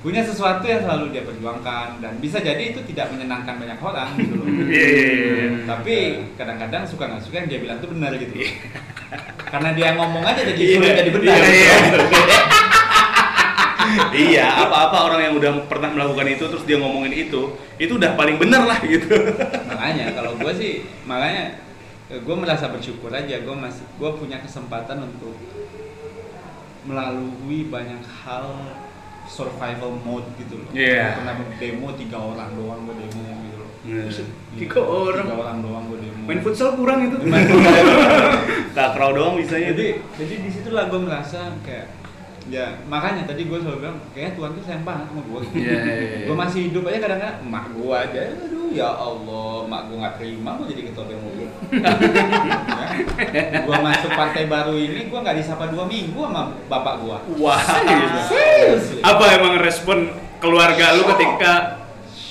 punya sesuatu yang selalu dia perjuangkan. Dan bisa jadi itu tidak menyenangkan banyak orang gitu loh. [LAUGHS] Iya, tapi kadang-kadang suka nggak suka yang dia bilang itu benar gitu. Karena dia ngomong aja jadi Iya, sulit jadi benar iya, gitu. iya. [LAUGHS] iya, apa-apa orang yang udah pernah melakukan itu terus dia ngomongin itu, itu udah paling bener lah gitu. makanya kalau gue sih makanya gue merasa bersyukur aja. Gue masih gue punya kesempatan untuk melalui banyak hal survival mode gitu loh Iya. pernah demo tiga orang doang gue demo gitu loh Iya. Tiga orang. tiga orang doang gue demo Main futsal kurang itu. Main futsal. [LAUGHS] Takraw doang bisanya. jadi jadi di situlah gue merasa kayak ya makanya tadi gue selalu bilang kayaknya Tuhan tuh sayang banget sama gue gitu. Iya. gue masih hidup aja kadang-kadang emak gue aja aduh ya Allah emak gue nggak terima gue jadi ketua BEM mobil [LAUGHS] ya. gue masuk partai baru ini gue nggak disapa dua minggu sama bapak gue Wah. serius Apa emang respon keluarga lu ketika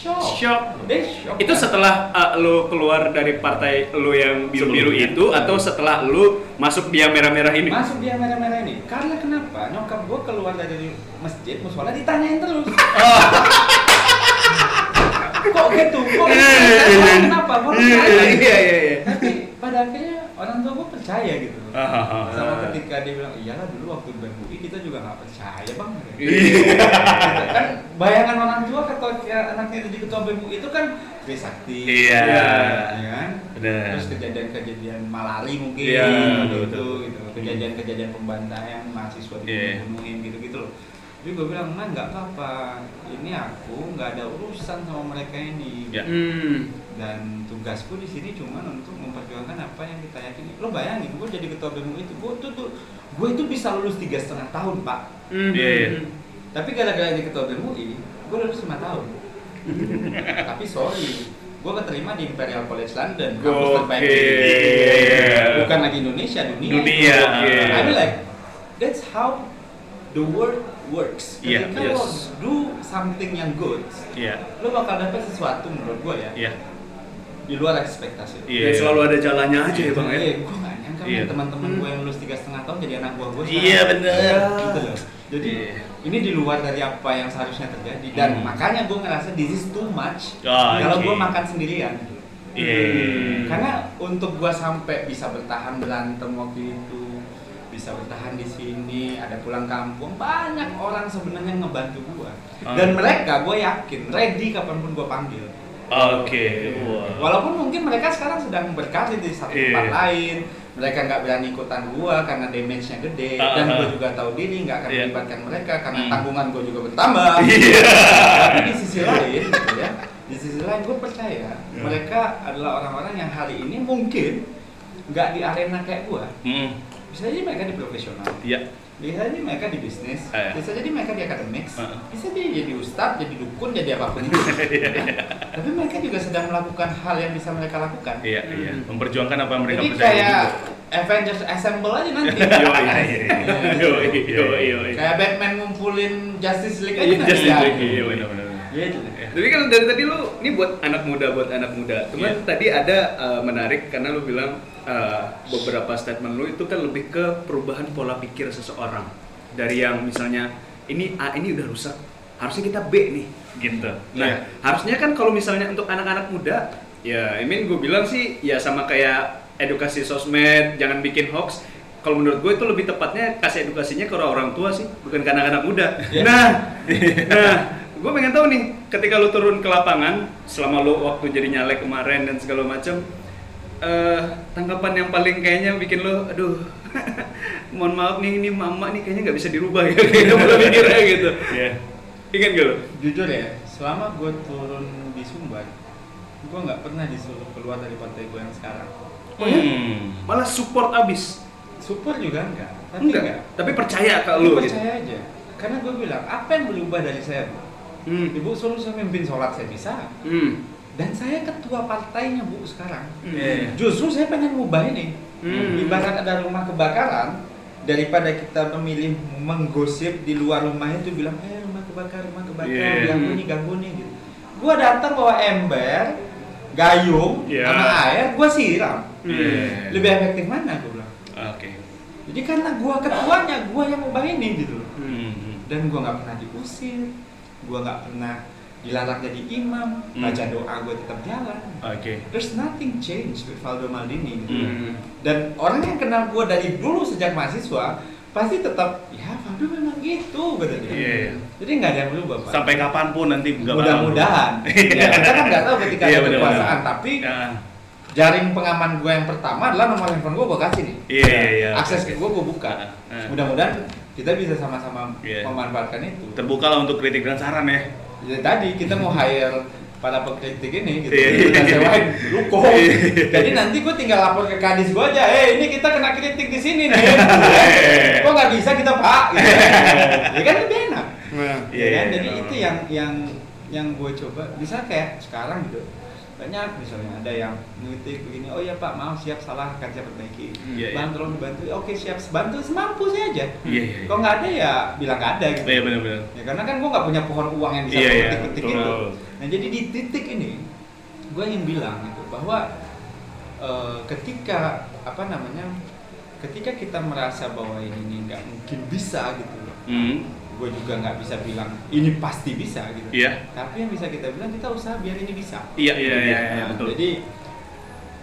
shock shock? Shock Itu kan? setelah uh, lu keluar dari partai lu yang biru-biru itu atau setelah lu masuk dia merah-merah ini? masuk dia merah-merah ini karena kenapa nyokap gue keluar dari masjid musola ditanyain terus kok gitu kok gitu? kenapa gue percaya Iya iya iya. Pada akhirnya orang tua gue percaya gitu loh. Ah, sama ketika dia bilang iyalah dulu waktu BMUI kita juga nggak percaya bang Iya. kan bayangan orang tua ya, anaknya jadi ketua BMUI itu kan Trisakti Iya. ya kan Benar. terus kejadian-kejadian malari mungkin Iya, gitu betul. gitu kejadian-kejadian pembantaian mahasiswa Iya. dibunuhin gitu-gitu loh jadi gue bilang nah nggak apa-apa ini aku nggak ada urusan sama mereka ini Ya. Hmm. dan tugasku di sini cuma untuk memperjuangkan apa yang kita yakini lo bayangin gue jadi ketua BEM itu gue tuh tuh gue itu bisa lulus tiga setengah tahun pak Hmm. Iya, iya. tapi gara-gara jadi ketua BEM UI gue lulus lima tahun [LAUGHS] tapi sorry gue keterima di Imperial College London kampus terbaik di Gokil. dunia. bukan lagi Indonesia dunia Dunia, Gokil. I mean like that's how the world works Iya, ketika lo yes. do something yang good Iya. lo bakal dapat sesuatu menurut gue ya Iya. Di luar ekspektasi Iya. Dan selalu ada jalannya aja ya bang ya. Iya, gue gak nyangka Iya. men, teman-teman Hmm. gue yang lulus tiga setengah tahun jadi anak buah gue Iya, bener. gitu loh jadi Iya. ini di luar dari apa yang seharusnya terjadi dan Hmm. makanya gue ngerasa this is too much Oh, kalau oke. gue makan sendirian gitu. Iya. karena untuk gue sampai bisa bertahan berantem waktu itu bisa bertahan di sini ada pulang kampung banyak orang sebenarnya ngebantu gue Ah. dan mereka gue yakin ready kapan pun gue panggil Oke. Wah. Walaupun mungkin mereka sekarang sedang berkarir di satu Iya. tempat lain, mereka nggak berani ikutan gua karena damage-nya gede, Ah, dan gua juga tahu diri nggak akan Iya. melibatkan mereka karena Hmm. tanggungan gua juga bertambah. Iya. Tapi di sisi lain, gitu ya, di sisi lain gua percaya Ya. mereka adalah orang-orang yang hari ini mungkin nggak di arena kayak gua, Hmm. bisa jadi mereka di profesional, Iya. Bisa jadi mereka di bisnis, ya. bisa jadi mereka di akademik, Ah. bisa jadi jadi ustadz, jadi dukun, jadi apa pun itu. [LAUGHS] Tapi mereka juga sedang melakukan hal yang bisa mereka lakukan. Iya, iya. Memperjuangkan apa yang mereka Jadi percaya kayak juga. Avengers Assemble aja nanti. [LAUGHS] Yoi, yoi, yoi. kayak Batman ngumpulin Justice League aja Iya, nanti. Justice. League, iya benar-benar. Gitu. Tapi kan dari tadi lu ini buat anak muda buat anak muda. Cuman Iya. tadi ada uh, menarik karena lu bilang uh, beberapa statement lu itu kan lebih ke perubahan pola pikir seseorang. Dari yang misalnya ini A ini udah rusak, harusnya kita B nih gitu. Nah, Iya. harusnya kan kalau misalnya untuk anak-anak muda, ya I mean gue bilang sih ya sama kayak edukasi sosmed, jangan bikin hoax. Kalau menurut gue itu lebih tepatnya kasih edukasinya ke orang tua sih, bukan ke anak-anak muda. Iya. Nah, [LAUGHS] nah, gue pengen tahu nih, ketika lu turun ke lapangan, selama lu waktu jadi nyalek kemarin dan segala macam, eh tanggapan yang paling kayaknya bikin lu, aduh, [LAUGHS] mohon maaf nih, ini mama nih kayaknya nggak bisa dirubah ya, [LAUGHS] kayaknya pola pikirnya gitu. Iya. Ingat gak lu? Jujur ya, selama gue turun di Sumbar, gue nggak pernah disuruh keluar dari partai gue yang sekarang. Oh ya? Hmm. Malah support abis. Super juga enggak, tapi Enggak, enggak. tapi percaya ke Lu lu gitu. percaya aja. Karena gue bilang, apa yang berubah dari saya, Bu? Hmm. Ibu suruh saya mimpin sholat saya bisa. Hmm. Dan saya ketua partainya, Bu, sekarang. Iya. Justru saya pengen ngubah ini. Hmm. Ibarat ada rumah kebakaran, daripada kita memilih menggosip di luar rumah itu bilang, eh rumah kebakar, rumah kebakar, Yeah. ganggu nih, ganggu nih gitu. Gua datang bawa ember, gayung, Yeah. sama air, gua siram. Iya. Lebih efektif mana gua bilang. Oke. Jadi karena gua ketuanya, gua yang ngubah ini gitu loh. Hmm. Dan gua nggak pernah diusir, gua nggak pernah dilarang jadi imam, Hmm. baca doa gua tetap jalan. Oke. There's nothing change with Valdo Maldini gitu. Hmm. Dan orang yang kenal gue dari dulu sejak mahasiswa pasti tetap ya Valdo memang gitu kata dia. Iya. Jadi nggak ada yang berubah pak. Sampai kapan pun nanti nggak Mudah-mudahan. ya, kita kan nggak tahu ketika Iya, ada kekuasaan. Tapi Ya. jaring pengaman gue yang pertama adalah nomor handphone gue gue kasih nih. Iya, iya, iya. Akses ke gue gue buka. Ah. Mudah-mudahan kita bisa sama-sama Iya. memanfaatkan itu. Terbuka lah untuk kritik dan saran ya. Ya, tadi kita mau hire para pengkritik ini gitu. Iya. Kita sewain ruko. Jadi nanti gue tinggal lapor ke kadis gue aja, eh ini kita kena kritik di sini nih. Kok nggak bisa kita pak? Gitu. ya kan lebih enak. Iya, ya kan? iya, Jadi iya. itu yang yang yang gue coba. Bisa kayak sekarang gitu. Banyak misalnya ada yang ngeritik begini, oh ya pak maaf siap salah akan saya perbaiki. Iya, iya. Bang tolong dibantu, oke siap bantu semampu saya aja. Iya, iya. Kalau nggak ada ya bilang nggak ada gitu. Iya benar-benar. Ya karena kan gue nggak punya pohon uang yang bisa Iya, iya, petik-petik betul. itu. Nah jadi di titik ini gue ingin bilang gitu bahwa eh, ketika apa namanya ketika kita merasa bahwa ini nggak mungkin bisa gitu loh. Hmm. Gue juga nggak bisa bilang ini pasti bisa gitu Iya. tapi yang bisa kita bilang kita usaha biar ini bisa Iya, iya, iya, iya, Nah, betul. jadi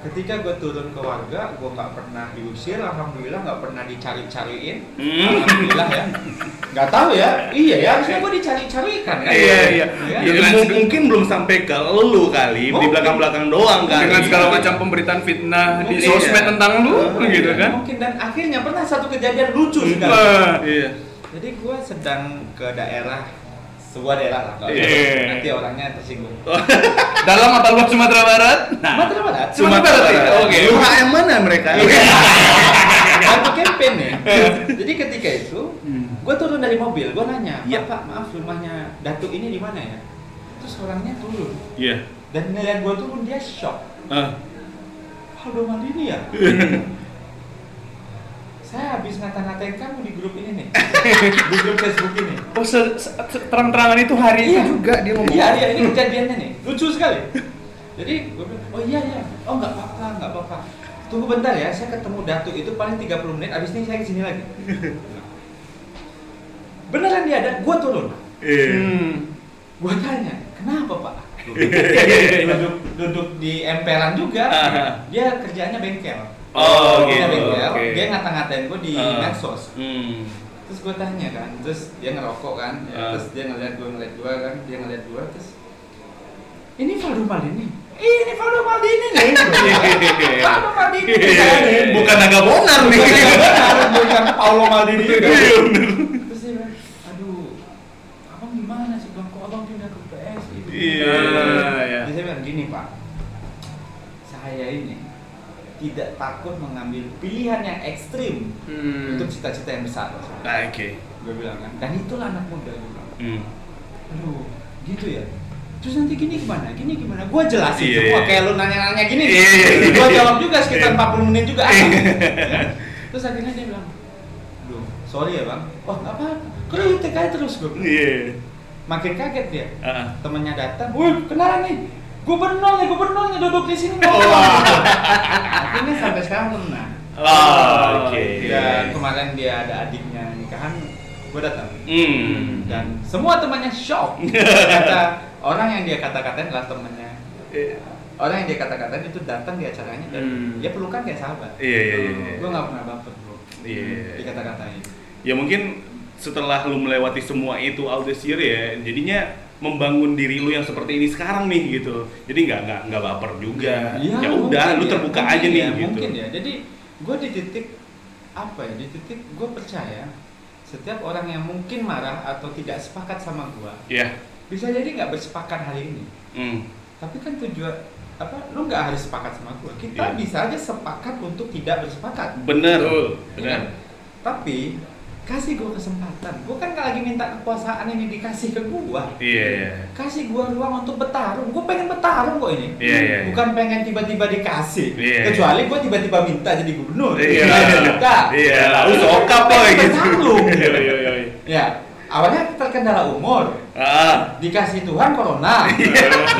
ketika gue turun ke warga gue nggak pernah diusir alhamdulillah nggak pernah dicari-cariin Hmm. alhamdulillah ya nggak tahu ya iya ya harusnya gue dicari-carikan kan Iya, iya. Ya, Ya, Dengan mu- seg- mungkin belum sampai ke lu kali, di Mungkin. belakang-belakang doang kan. dengan segala macam pemberitaan fitnah di Mungkin, sosmed iya. tentang lu Oh, gitu kan mungkin dan akhirnya pernah satu kejadian lucu sekali Nah, Iya. Jadi gue sedang ke daerah sebuah daerah lah nggak usah Iya. sebut, nanti orangnya tersinggung. [LAUGHS] Dalam atau luar Sumatera Barat? Nah Sumatera Barat. Sumatera Barat. Ya? oke. Lurah yang mana mereka? waktu [LAUGHS] campaign nih. Jadi ketika itu gue turun dari mobil gue nanya Iya. pak pak maaf rumahnya datuk ini di mana ya? Terus orangnya turun. Iya. dan ngeliat gue turun dia shock. Ah. Aldo Maldini ya [LAUGHS] saya habis ngata-ngatain kamu di grup ini nih. [LAUGHS] Di grup Facebook ini. Oh se- se- terang-terangan itu hari itu? Iya. juga dia ngomong. Iya iya ini [LAUGHS] kejadiannya nih. Lucu sekali. Jadi gue bilang oh iya iya. Oh nggak apa-apa nggak apa-apa. Tunggu bentar ya saya ketemu datuk itu paling 30 menit abis ini saya ke sini lagi. [LAUGHS] Beneran dia ada gue turun. Iya. Hmm. gue tanya kenapa pak? Duduk duduk di emperan juga. Dia kerjaannya bengkel Oh, Dia gitu. bengkel, oke. dia ngata-ngatain gue di Ah. medsos Hmm. terus gue tanya kan terus dia ngerokok kan Ah. terus dia ngeliat gue ngeliat gue kan dia ngeliat gue terus ini Valdo Maldini ini Valdo Maldini nih [LAUGHS] Valdo Maldini nih Iya. Bukan naga bonar nih. bukan Paulo Maldini Iya, bener. terus dia bilang aduh abang gimana sih bang kok abang pindah ke PSI Iya. iya. Tidak takut mengambil pilihan yang ekstrim Hmm. untuk cita-cita yang besar Ah, oke. gue bilang kan dan itulah anak muda gue bilang Hmm. aduh gitu ya terus nanti gini gimana gini gimana gue jelasin Iya, semua iya. kayak lu nanya-nanya gini Iya, iya, iya. gue jawab juga sekitar Iya. 40 menit juga Ya. terus akhirnya dia bilang aduh sorry ya bang wah nggak apa-apa kritik aja terus gue bilang. Iya. makin kaget dia Ah. temennya datang, wih kenalan nih, gubernur nih, gubernurnya duduk di sini Oh. Akhirnya sampai sekarang pernah. Oh, oke. Dan kemarin dia ada adiknya nikahan, gue datang. Hmm. Dan semua temannya shock. [LAUGHS] Kata orang yang dia kata-katain adalah temannya. Orang yang dia kata-katain itu datang di acaranya dan Hmm. dia pelukan kayak sahabat. Iya, iya, iya, iya. Gue nggak pernah baper bro. Iya. Dikata-katain. Ya mungkin setelah lu melewati semua itu all this year ya, jadinya membangun diri lu yang seperti ini sekarang nih gitu. Jadi nggak nggak nggak baper juga. Iya, ya udah, mungkin lu ya, terbuka mungkin aja nih ya, gitu. Mungkin ya. Jadi gue di titik apa ya? Di titik gue percaya setiap orang yang mungkin marah atau tidak sepakat sama gue Iya. bisa jadi nggak bersepakat hari ini. Hmm. Tapi kan tujuan apa? Lu nggak harus sepakat sama gue. Kita Iya. bisa aja sepakat untuk tidak bersepakat. Bener. Betul, Ya Bener. kan? Tapi kasih gue kesempatan. Gue kan lagi minta kekuasaan ini dikasih ke gue. Iya, iya. kasih gua ruang untuk bertarung. Gua pengen bertarung kok ini. Iya, iya, iya. Bukan pengen tiba-tiba dikasih. Iya, Kecuali gua tiba-tiba minta jadi gubernur. Iya. Nah, minta. Iya, lalu sokap boy Pengen gitu. bertarung. Iya, iya, iya. Ya, awalnya terkendala umur. Ah. Dikasih Tuhan corona. [LAUGHS]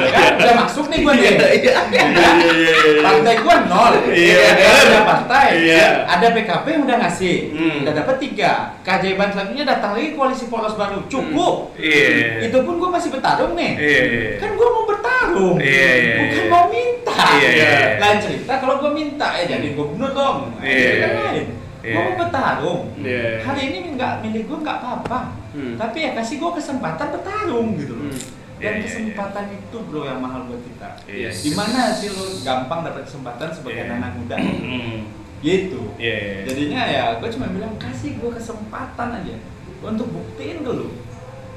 Ya kan? Udah masuk nih gua nih. Iya, iya. Kan? Iya, iya, iya. Partai gua nol. Iya. Ada partai. Iya. Ada PKP yang udah ngasih. Hmm. Udah dapat tiga. Keajaiban selanjutnya datang lagi koalisi poros baru. Cukup. Iya. Itu pun gua masih bertarung nih. Iya, iya. Kan gua mau bertarung. Iya, iya, Bukan iya. mau minta. Iya, iya. Lain cerita kalau gua minta ya jadi gubernur dong. Iya, itu kan iya. lain. Iya. Gua mau bertarung. Iya. Hari ini nggak milih gua nggak apa-apa. Hmm. Tapi ya kasih gua kesempatan bertarung gitu loh. Hmm. Dan Iya, iya, kesempatan itu bro yang mahal buat kita. Yes. Gimana sih lu gampang dapat kesempatan sebagai Iya. anak muda? Hmm. gitu. Iya, iya. Jadinya ya gue cuma bilang kasih gue kesempatan aja untuk buktiin dulu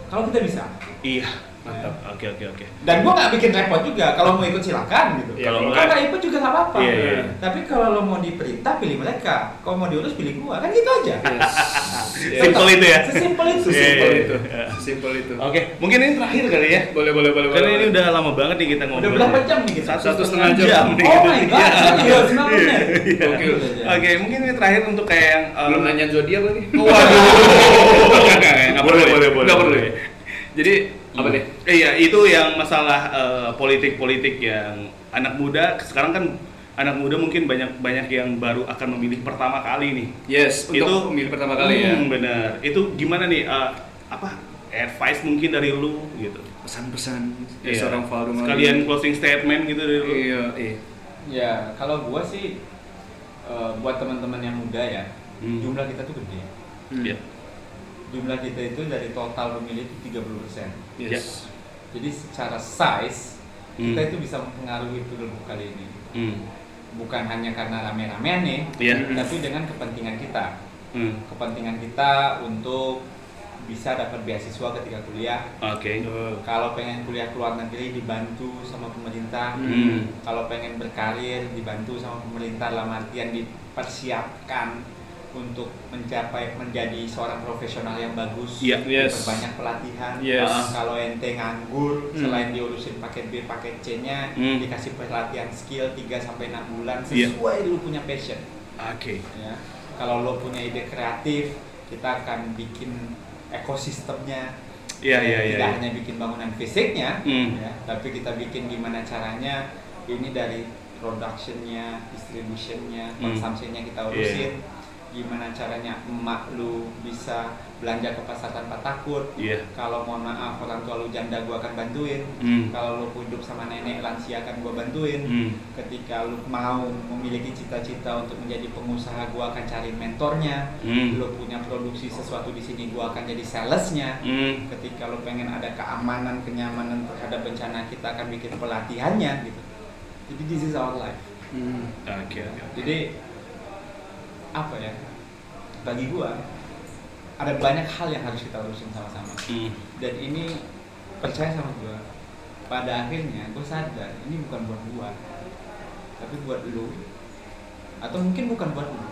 kalau kita bisa. Iya, mantap. Oke, oke, oke. Dan gue nggak bikin repot juga. Kalau mau ikut silakan gitu. Iya, Kalau nggak- nggak ikut juga nggak apa-apa. Iya, iya. Tapi kalau lo mau diperintah pilih mereka. Kalau mau diurus pilih gue. Kan gitu aja. Simpel itu ya? Sesimpel itu. Iya, Simpel iya, itu. iya. Simpel itu. Oke, mungkin ini terakhir kali ya. Boleh, boleh, boleh. Karena boleh. ini udah lama banget nih kita ngobrol. Udah berapa jam nih kita? Satu, Satu setengah setengah jam. jam. nih. Oh my god, Iya. Iya. menit? Iya. Aja. Oke, mungkin ini terakhir untuk kayak yang um, Belum nanya zodiak lagi. Waduh. [LAUGHS] Nggak, Boleh, perlu ya. boleh, boleh. Nggak boleh. ya. Jadi apa deh? Iya, itu yang masalah eh, politik-politik yang anak muda sekarang kan anak muda mungkin banyak banyak yang baru akan memilih pertama kali nih. Yes, untuk Itu- pemilih pertama kali ya. Hmm, benar. Itu gimana nih? eh, apa advice mungkin dari lu gitu Pesan-pesan dari Iya. seorang Valdo sekalian closing statement gitu dari lu Iya, iya. Ya, kalau gua sih eh, buat teman-teman yang muda ya, Hmm. jumlah kita tuh gede. Hmm. Iya. Jumlah kita itu dari total pemilih itu 30%. Yes. Jadi secara size Hmm. kita itu bisa mempengaruhi pilgub kali ini. Hmm. Bukan hanya karena rame-ramean nih, Iya. tapi dengan kepentingan kita. Hmm. Kepentingan kita untuk bisa dapat beasiswa ketika kuliah. Oke. Kalau pengen kuliah ke luar negeri dibantu sama pemerintah. Hmm. Kalau pengen berkarir dibantu sama pemerintah dalam artian dipersiapkan untuk mencapai menjadi seorang profesional yang bagus. Iya, yes. Berbanyak pelatihan. Yes. Kalau ente nganggur, Hmm. selain diurusin paket B, paket C-nya, Hmm. dikasih pelatihan skill 3 sampai 6 bulan Iya. sesuai lu punya passion. Oke. Ya. Kalau lo punya ide kreatif, kita akan bikin ekosistemnya. Iya, iya, iya, Tidak iya. hanya bikin bangunan fisiknya, Hmm. ya, tapi kita bikin gimana caranya ini dari productionnya, distributionnya, Hmm. consumptionnya kita urusin. Gimana caranya emak lu bisa belanja ke pasar tanpa takut. Iya. Kalau mohon maaf orang tua lu janda gua akan bantuin. Hmm. Kalau lu hidup sama nenek lansia akan gua bantuin Hmm. ketika lu mau memiliki cita-cita untuk menjadi pengusaha gua akan cari mentornya Hmm. lu punya produksi sesuatu di sini gua akan jadi salesnya Hmm. ketika lu pengen ada keamanan kenyamanan terhadap bencana kita akan bikin pelatihannya gitu jadi this is our life Hmm. Oke, oke. oke. jadi apa ya bagi gua ada banyak hal yang harus kita urusin sama-sama Hmm. dan ini percaya sama gua pada akhirnya gue sadar ini bukan buat gua tapi buat lu atau mungkin bukan buat lu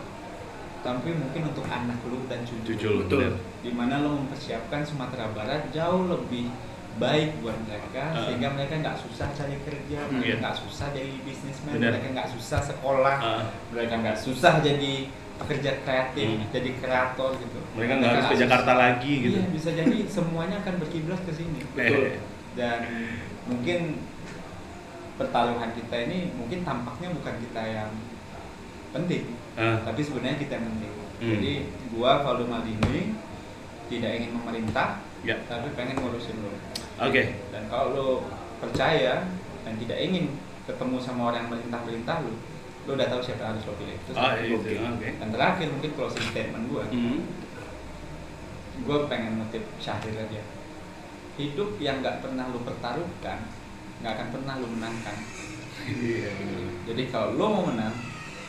tapi mungkin untuk anak lu dan cucu, lu, Betul. di mana lo mempersiapkan Sumatera Barat jauh lebih baik buat mereka Ah. sehingga mereka nggak susah cari kerja Hmm, mereka nggak susah jadi bisnismen mereka nggak susah sekolah Ah. mereka nggak susah jadi pekerja kreatif Hmm. jadi kreator gitu Mereka nggak harus ke Jakarta lagi gitu. iya bisa jadi semuanya akan berkiblat ke sini Betul. dan mungkin pertaruhan kita ini mungkin tampaknya bukan kita yang penting Ah. tapi sebenarnya kita yang penting Hmm. jadi gua Valdo Maldini tidak ingin memerintah Ya. tapi pengen ngurusin lo Oke. dan kalau lo percaya dan tidak ingin ketemu sama orang yang merintah-merintah lo lo udah tahu siapa yang harus lo pilih Itu Ah, satu. itu. Oke. dan terakhir mungkin closing statement gua Hmm. gue pengen nutip Syahrir aja hidup yang nggak pernah lu pertaruhkan nggak akan pernah lu menangkan Iya, bener. jadi kalau lo mau menang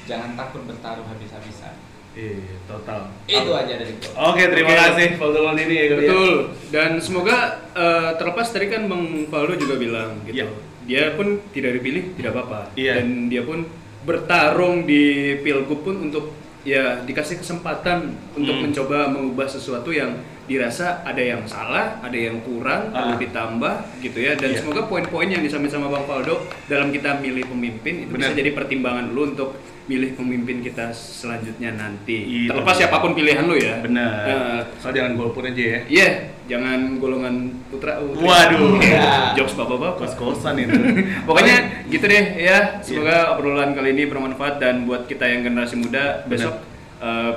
jangan takut bertaruh habis-habisan Iya, total. itu aja dari gue Oke, terima Oke. kasih Valdo Maldini ya. Betul. Dan semoga eh, terlepas tadi kan Bang Valdo juga bilang gitu. Iya. Dia pun tidak dipilih tidak apa-apa. Iya. Dan dia pun bertarung di pilgub pun untuk ya dikasih kesempatan untuk Hmm. mencoba mengubah sesuatu yang dirasa ada yang salah, ada yang kurang, Ah. perlu ditambah gitu ya. Dan Iya. semoga poin-poin yang disampaikan sama Bang Valdo dalam kita milih pemimpin itu Benar. bisa jadi pertimbangan lu untuk milih pemimpin kita selanjutnya nanti. Itu. Terlepas siapa pun pilihan lu ya. Benar. Eh, Soal jangan golput aja ya. Iya, jangan golongan putra putri. Waduh. [LAUGHS] Ya, jokes bapak-bapak. Kos-kosan itu. [LAUGHS] Pokoknya gitu deh ya. Semoga obrolan kali ini bermanfaat dan buat kita yang generasi muda besok eh,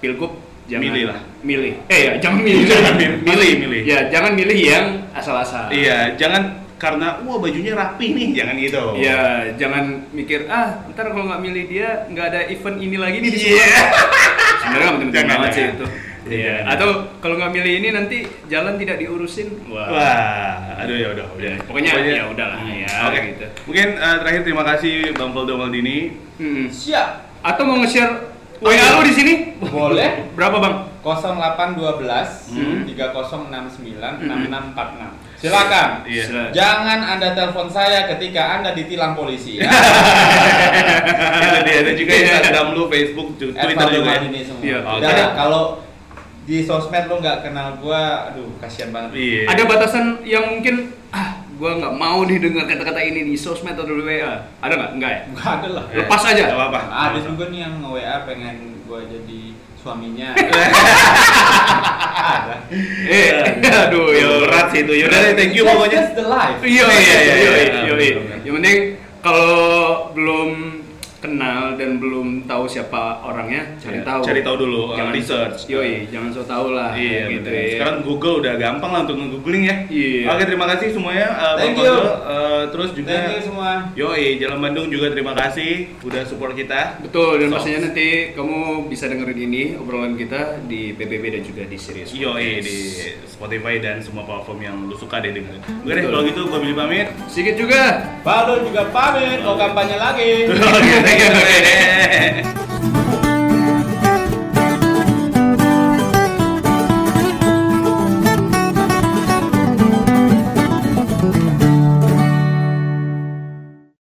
pilgub jangan Milih lah. Milih. Eh ya, jangan milih. [LAUGHS] Jangan milih, milih, milih. Ya, jangan milih yang asal-asal. Iya, jangan karena wah bajunya rapi nih, jangan gitu. Iya, jangan mikir ah ntar kalau nggak milih dia nggak ada event ini lagi nih di Iya. Sebenarnya nggak penting Jangan, banget sih itu. Iya, Iya. jangan. Atau kalau nggak milih ini nanti jalan tidak diurusin. Wah, aduh ya udah, udah. Ya, pokoknya ya udahlah ya, Oke. gitu. Mungkin eh, terakhir terima kasih Bang Valdo Maldini. Hmm. siap Atau mau nge-share WA lu di sini? boleh Berapa bang? 0812 Hmm. 3069 6646 silakan Iya. Silakan. Jangan Anda telepon saya ketika Anda ditilang polisi. Ya. [LAUGHS] Itu dia, ada juga Instagram lu, Facebook, Twitter juga. ya? Maldini semua. Iya, oke. Dan kalau di sosmed lu nggak kenal gua, aduh kasihan banget. Iya. Ada batasan yang mungkin ah gua nggak mau nih dengar kata-kata ini di sosmed atau di WA. Ada nggak? Enggak ya? Gak ada lah. Lepas aja. Gak apa-apa. Ada juga nih yang nge-WA pengen gua jadi suaminya. [LAUGHS] ada. Eh, aduh ya. berat sih itu. Yaudah deh, thank you pokoknya. That's the life. Iya iya iya Iya, iya iya, iya. Yang penting kalau belum kenal dan belum tahu siapa orangnya, cari Ya, tahu. cari tahu dulu, uh, jangan research. Yoi, jangan so tahu lah. Iya, gitu ya. Sekarang Google udah gampang lah untuk nge-googling ya. Iya. Oke, terima kasih semuanya. uh, Thank Bang you. Uh, terus juga Thank you semua. Yoi, Jalan Bandung juga terima kasih udah support kita. Betul, dan So- pastinya nanti kamu bisa dengerin ini obrolan kita di PBB dan juga di Sirius. Yoi Podcast. di Spotify dan semua platform yang lu suka deh dengerin. Oke deh, kalau gitu gua Billy pamit. Sedikit juga. Faldo juga pamit, mau kampanye lagi. [LAUGHS] だけね。